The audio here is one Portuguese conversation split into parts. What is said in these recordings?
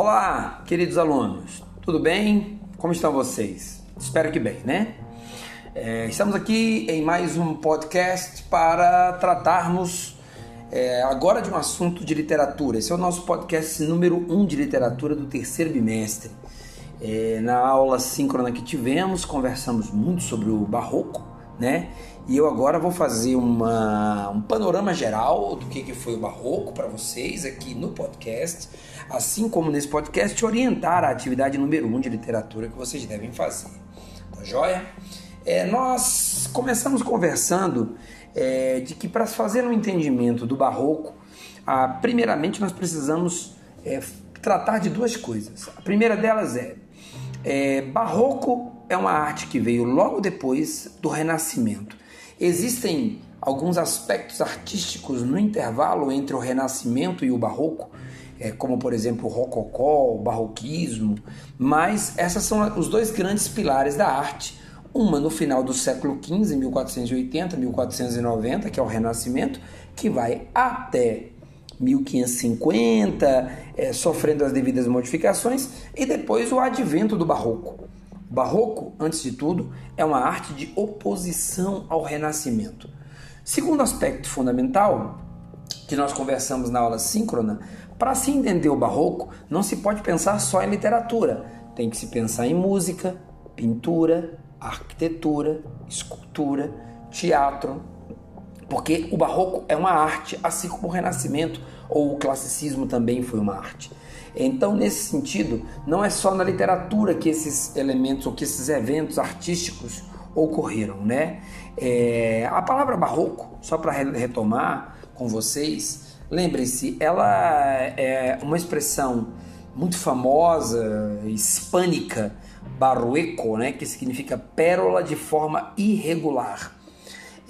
Olá, queridos alunos, tudo bem? Como estão vocês? Espero que bem, né? É, estamos aqui em mais um podcast para tratarmos é, agora de um assunto de literatura. Esse é o nosso podcast número 1 um de literatura do terceiro bimestre. É, na aula síncrona que tivemos, conversamos muito sobre o barroco, né? E eu agora vou fazer uma, um panorama geral do que, que foi o barroco para vocês aqui no podcast, assim como nesse podcast orientar a atividade número 1 um de literatura que vocês devem fazer. Tá joia? É, nós começamos conversando é, de que para fazer um entendimento do barroco, primeiramente nós precisamos é, tratar de duas coisas. A primeira delas é, é barroco é uma arte que veio logo depois do Renascimento. Existem alguns aspectos artísticos no intervalo entre o Renascimento e o Barroco, é, como por exemplo o Rococó, o Barroquismo, mas esses são os dois grandes pilares da arte. Uma no final do século XV, 1480, 1490, que é o Renascimento, que vai até 1550, é, sofrendo as devidas modificações, e depois o advento do Barroco. Barroco, antes de tudo, é uma arte de oposição ao Renascimento. Segundo aspecto fundamental, que nós conversamos na aula síncrona, para se entender o Barroco, não se pode pensar só em literatura, tem que se pensar em música, pintura, arquitetura, escultura, teatro, porque o Barroco é uma arte, assim como o Renascimento ou o Classicismo também foi uma arte. Então, nesse sentido, não é só na literatura que esses elementos ou que esses eventos artísticos ocorreram, né? É, a palavra barroco, só para retomar com vocês, lembrem-se, ela é uma expressão muito famosa, hispânica, barroeco, né? Que significa pérola de forma irregular.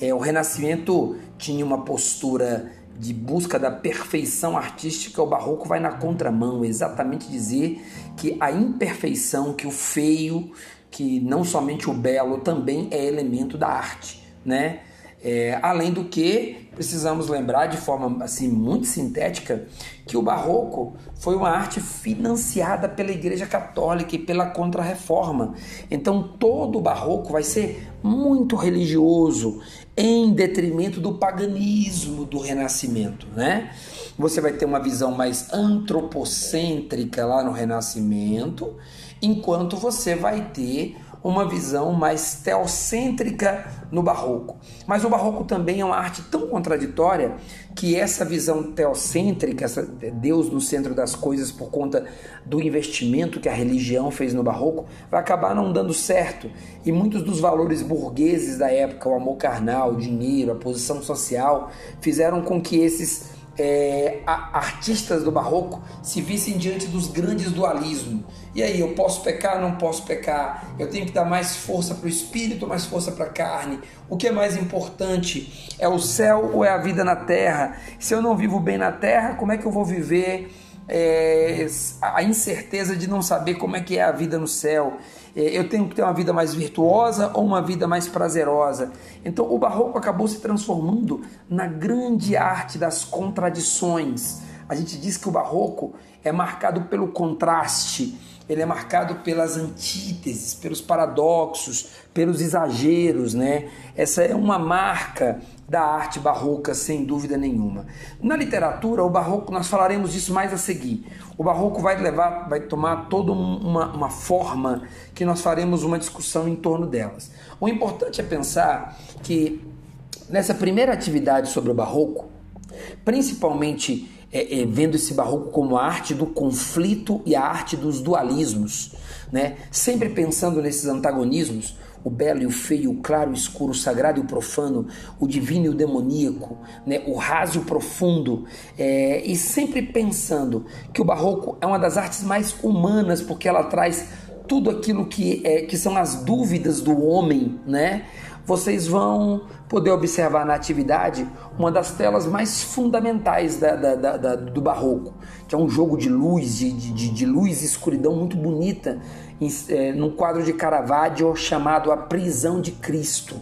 É, o Renascimento tinha uma postura de busca da perfeição artística, o barroco vai na contramão, exatamente dizer que a imperfeição, que o feio, que não somente o belo também é elemento da arte, né? É, além do que, precisamos lembrar de forma assim muito sintética que o barroco foi uma arte financiada pela Igreja Católica e pela Contra-Reforma. Então todo o barroco vai ser muito religioso em detrimento do paganismo do Renascimento, né? Você vai ter uma visão mais antropocêntrica lá no Renascimento, enquanto você vai ter uma visão mais teocêntrica no barroco. Mas o barroco também é uma arte tão contraditória que essa visão teocêntrica, essa Deus no centro das coisas por conta do investimento que a religião fez no barroco, vai acabar não dando certo. E muitos dos valores burgueses da época, o amor carnal, o dinheiro, a posição social, fizeram com que esses é, artistas do barroco se vissem diante dos grandes dualismos. E aí, eu posso pecar, não posso pecar? Eu tenho que dar mais força para o espírito, mais força para a carne? O que é mais importante? É o céu ou é a vida na terra? Se eu não vivo bem na terra, como é que eu vou viver? É, a incerteza de não saber como é que é a vida no céu. É, eu tenho que ter uma vida mais virtuosa ou uma vida mais prazerosa. Então o barroco acabou se transformando na grande arte das contradições. A gente diz que o barroco é marcado pelo contraste, ele é marcado pelas antíteses, pelos paradoxos, pelos exageros, né? Essa é uma marca da arte barroca, sem dúvida nenhuma. Na literatura, o barroco, nós falaremos disso mais a seguir. O barroco vai levar, vai tomar toda uma, uma forma que nós faremos uma discussão em torno delas. O importante é pensar que nessa primeira atividade sobre o barroco, principalmente é, é, vendo esse barroco como a arte do conflito e a arte dos dualismos, né? sempre pensando nesses antagonismos, o belo e o feio, o claro e o escuro, o sagrado e o profano, o divino e o demoníaco, né? o raso e o profundo, é, e sempre pensando que o barroco é uma das artes mais humanas, porque ela traz tudo aquilo que, é, que são as dúvidas do homem, né? Vocês vão poder observar na atividade uma das telas mais fundamentais da, da, da, do barroco, que é um jogo de luz, de, de, de luz e escuridão muito bonita, em, é, num quadro de Caravaggio chamado A Prisão de Cristo.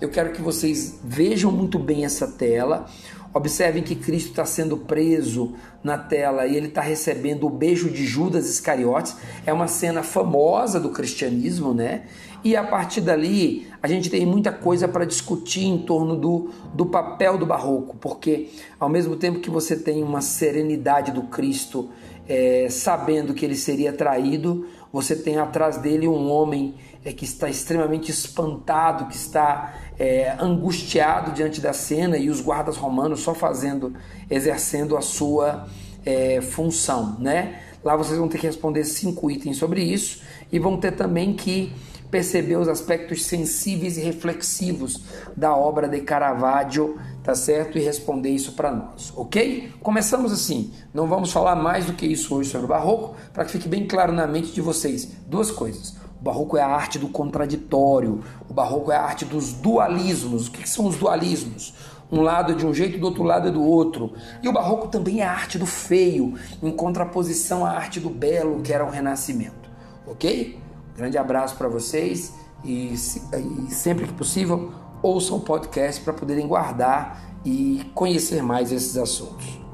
Eu quero que vocês vejam muito bem essa tela. Observem que Cristo está sendo preso na tela e ele está recebendo o beijo de Judas Iscariotes. É uma cena famosa do cristianismo, né? E a partir dali a gente tem muita coisa para discutir em torno do, do papel do barroco, porque ao mesmo tempo que você tem uma serenidade do Cristo, é, sabendo que ele seria traído, você tem atrás dele um homem é, que está extremamente espantado, que está é, angustiado diante da cena e os guardas romanos só fazendo, exercendo a sua é, função, né? Lá vocês vão ter que responder cinco itens sobre isso e vão ter também que perceber os aspectos sensíveis e reflexivos da obra de Caravaggio, tá certo? E responder isso para nós, ok? Começamos assim, não vamos falar mais do que isso hoje sobre o Barroco, para que fique bem claro na mente de vocês duas coisas. O barroco é a arte do contraditório, o barroco é a arte dos dualismos. O que são os dualismos? Um lado é de um jeito, do outro lado é do outro. E o barroco também é a arte do feio, em contraposição à arte do belo, que era o renascimento. Ok? Grande abraço para vocês e, e sempre que possível ouçam o podcast para poderem guardar e conhecer mais esses assuntos.